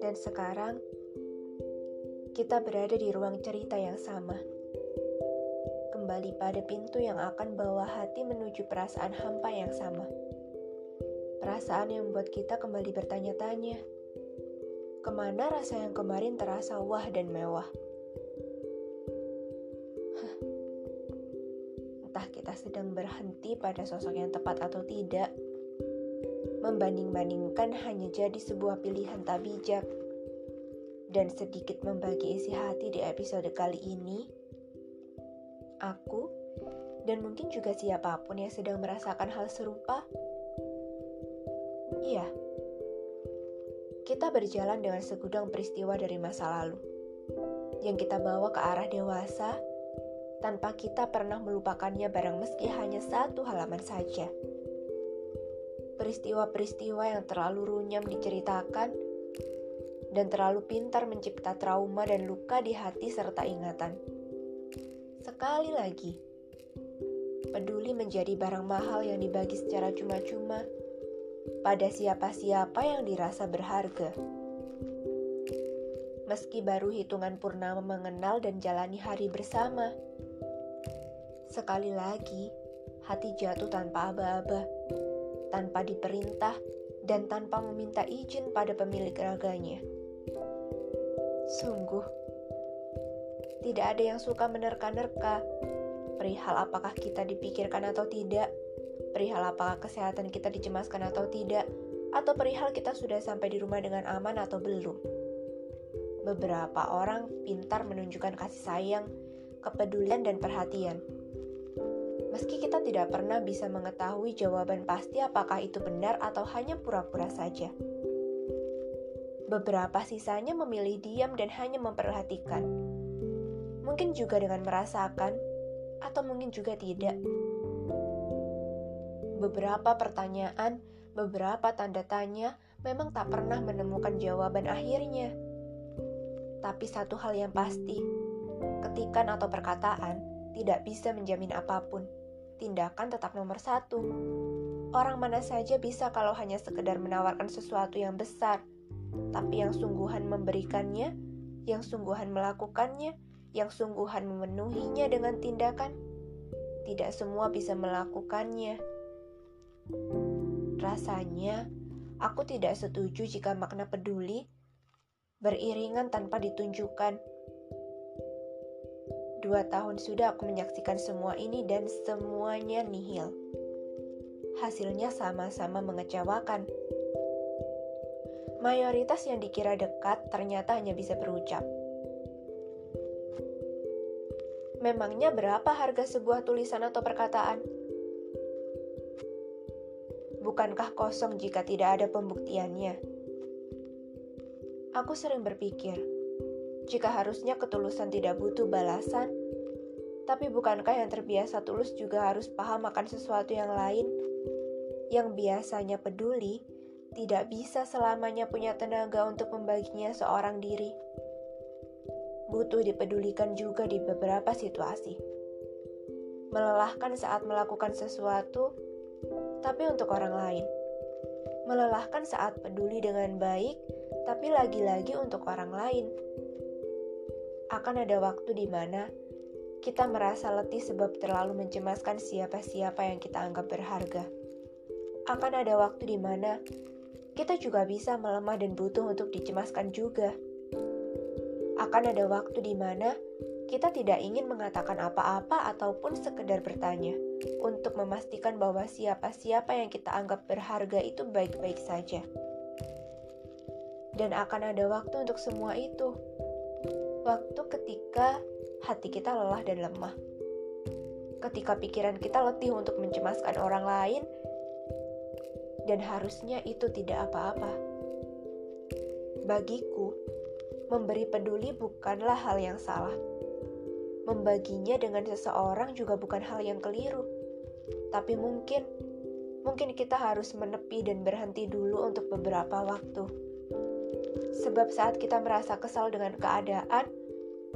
Dan sekarang kita berada di ruang cerita yang sama. Kembali pada pintu yang akan bawa hati menuju perasaan hampa yang sama. Perasaan yang membuat kita kembali bertanya-tanya, ke mana rasa yang kemarin terasa wah dan mewah? Sedang berhenti pada sosok yang tepat atau tidak, membanding-bandingkan hanya jadi sebuah pilihan tak bijak. Dan sedikit membagi isi hati di episode kali ini, aku dan mungkin juga siapa pun yang sedang merasakan hal serupa. Iya, kita berjalan dengan segudang peristiwa dari masa lalu yang kita bawa ke arah dewasa tanpa kita pernah melupakannya barang meski hanya satu halaman saja peristiwa-peristiwa yang terlalu runyam diceritakan dan terlalu pintar mencipta trauma dan luka di hati serta ingatan. Sekali lagi, peduli menjadi barang mahal yang dibagi secara cuma-cuma pada siapa-siapa yang dirasa berharga. Meski baru hitungan purnama mengenal dan jalani hari bersama, sekali lagi hati jatuh tanpa aba-aba tanpa diperintah dan tanpa meminta izin pada pemilik raganya. Sungguh, tidak ada yang suka menerka-nerka perihal apakah kita dipikirkan atau tidak, perihal apakah kesehatan kita dicemaskan atau tidak, atau perihal kita sudah sampai di rumah dengan aman atau belum. Beberapa orang pintar menunjukkan kasih sayang, kepedulian, dan perhatian meski kita tidak pernah bisa mengetahui jawaban pasti apakah itu benar atau hanya pura-pura saja. Beberapa sisanya memilih diam dan hanya memperhatikan. Mungkin juga dengan merasakan, atau mungkin juga tidak. Beberapa pertanyaan, beberapa tanda tanya memang tak pernah menemukan jawaban akhirnya. Tapi satu hal yang pasti, ketikan atau perkataan tidak bisa menjamin apa pun tindakan tetap nomor satu. Orang mana saja bisa kalau hanya sekedar menawarkan sesuatu yang besar, tapi yang sungguhan memberikannya, yang sungguhan melakukannya, yang sungguhan memenuhinya dengan tindakan, tidak semua bisa melakukannya. Rasanya, aku tidak setuju jika makna peduli beriringan tanpa ditunjukkan Dua tahun sudah aku menyaksikan semua ini dan semuanya nihil. Hasilnya sama-sama mengecewakan. Mayoritas yang dikira dekat ternyata hanya bisa berucap. Memangnya berapa harga sebuah tulisan atau perkataan? Bukankah kosong jika tidak ada pembuktiannya? Aku sering berpikir, jika harusnya ketulusan tidak butuh balasan, tapi bukankah yang terbiasa tulus juga harus paham akan sesuatu yang lain? Yang biasanya peduli, tidak bisa selamanya punya tenaga untuk membaginya seorang diri. Butuh dipedulikan juga di beberapa situasi. Melelahkan saat melakukan sesuatu, tapi untuk orang lain. Melelahkan saat peduli dengan baik, tapi lagi-lagi untuk orang lain akan ada waktu di mana kita merasa letih sebab terlalu mencemaskan siapa-siapa yang kita anggap berharga. Akan ada waktu di mana kita juga bisa melemah dan butuh untuk dicemaskan juga. Akan ada waktu di mana kita tidak ingin mengatakan apa-apa ataupun sekedar bertanya untuk memastikan bahwa siapa-siapa yang kita anggap berharga itu baik-baik saja. Dan akan ada waktu untuk semua itu waktu ketika hati kita lelah dan lemah. Ketika pikiran kita letih untuk mencemaskan orang lain, dan harusnya itu tidak apa-apa. Bagiku, memberi peduli bukanlah hal yang salah. Membaginya dengan seseorang juga bukan hal yang keliru. Tapi mungkin, mungkin kita harus menepi dan berhenti dulu untuk beberapa waktu Sebab saat kita merasa kesal dengan keadaan,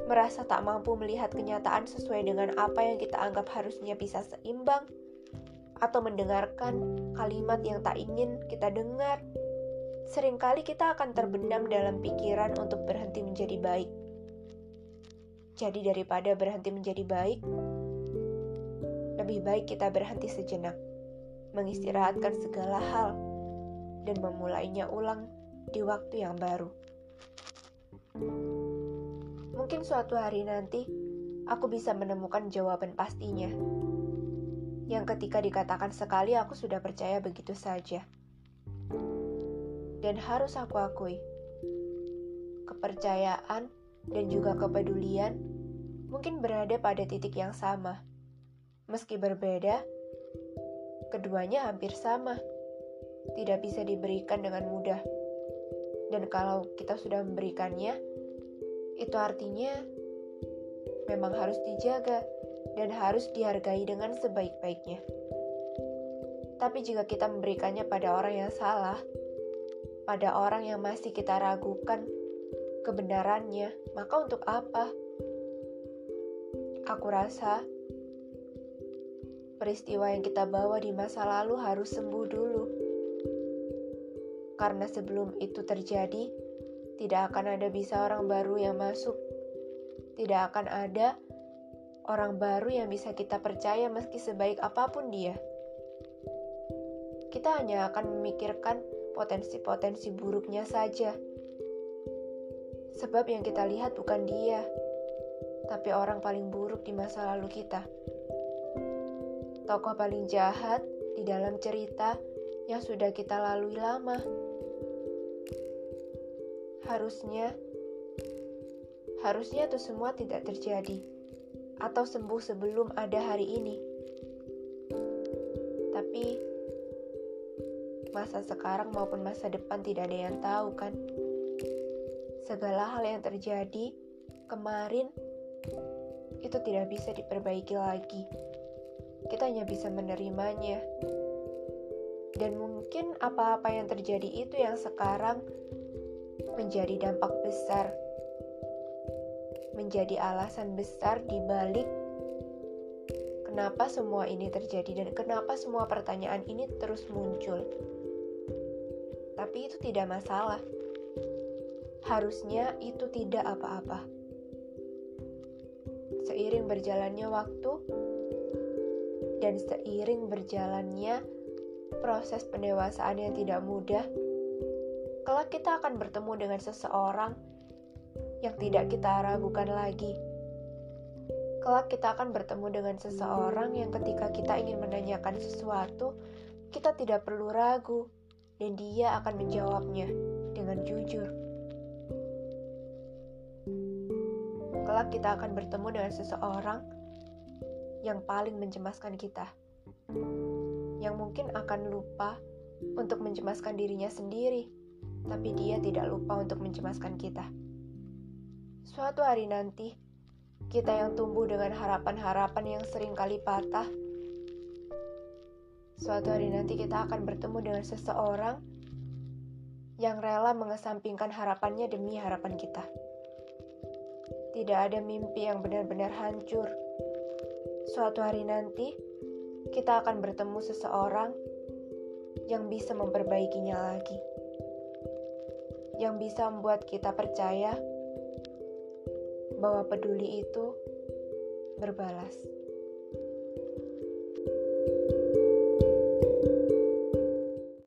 merasa tak mampu melihat kenyataan sesuai dengan apa yang kita anggap harusnya bisa seimbang, atau mendengarkan kalimat yang tak ingin kita dengar. Seringkali kita akan terbenam dalam pikiran untuk berhenti menjadi baik. Jadi, daripada berhenti menjadi baik, lebih baik kita berhenti sejenak, mengistirahatkan segala hal, dan memulainya ulang di waktu yang baru. Mungkin suatu hari nanti aku bisa menemukan jawaban pastinya. Yang ketika dikatakan sekali aku sudah percaya begitu saja. Dan harus aku akui, kepercayaan dan juga kepedulian mungkin berada pada titik yang sama. Meski berbeda, keduanya hampir sama. Tidak bisa diberikan dengan mudah. Dan kalau kita sudah memberikannya, itu artinya memang harus dijaga dan harus dihargai dengan sebaik-baiknya. Tapi jika kita memberikannya pada orang yang salah, pada orang yang masih kita ragukan kebenarannya, maka untuk apa? Aku rasa peristiwa yang kita bawa di masa lalu harus sembuh dulu. Karena sebelum itu terjadi, tidak akan ada bisa orang baru yang masuk tidak akan ada orang baru yang bisa kita percaya meski sebaik apa pun dia. Kita hanya akan memikirkan potensi-potensi buruknya saja. Sebab yang kita lihat bukan dia, tapi orang paling buruk di masa lalu kita. Tokoh paling jahat di dalam cerita yang sudah kita lalui lama. Harusnya Harusnya itu semua tidak terjadi atau sembuh sebelum ada hari ini. Tapi masa sekarang maupun masa depan tidak ada yang tahu kan. Segala hal yang terjadi kemarin itu tidak bisa diperbaiki lagi. Kita hanya bisa menerimanya. Dan mungkin apa-apa yang terjadi itu yang sekarang menjadi dampak besar menjadi alasan besar di balik kenapa semua ini terjadi dan kenapa semua pertanyaan ini terus muncul. Tapi itu tidak masalah. Harusnya itu tidak apa-apa. Seiring berjalannya waktu dan seiring berjalannya proses pendewasaan yang tidak mudah, kelak kita akan bertemu dengan seseorang yang tidak kita ragukan lagi. Kelak kita akan bertemu dengan seseorang yang ketika kita ingin menanyakan sesuatu, kita tidak perlu ragu, dan dia akan menjawabnya dengan jujur. Kelak kita akan bertemu dengan seseorang yang paling mencemaskan kita, yang mungkin akan lupa untuk mencemaskan dirinya sendiri, tapi dia tidak lupa untuk mencemaskan kita. Suatu hari nanti, kita yang tumbuh dengan harapan-harapan yang sering kali patah, suatu hari nanti kita akan bertemu dengan seseorang yang rela mengesampingkan harapannya demi harapan kita. Tidak ada mimpi yang benar-benar hancur. Suatu hari nanti, kita akan bertemu seseorang yang bisa memperbaikinya lagi, yang bisa membuat kita percaya bahwa peduli itu berbalas.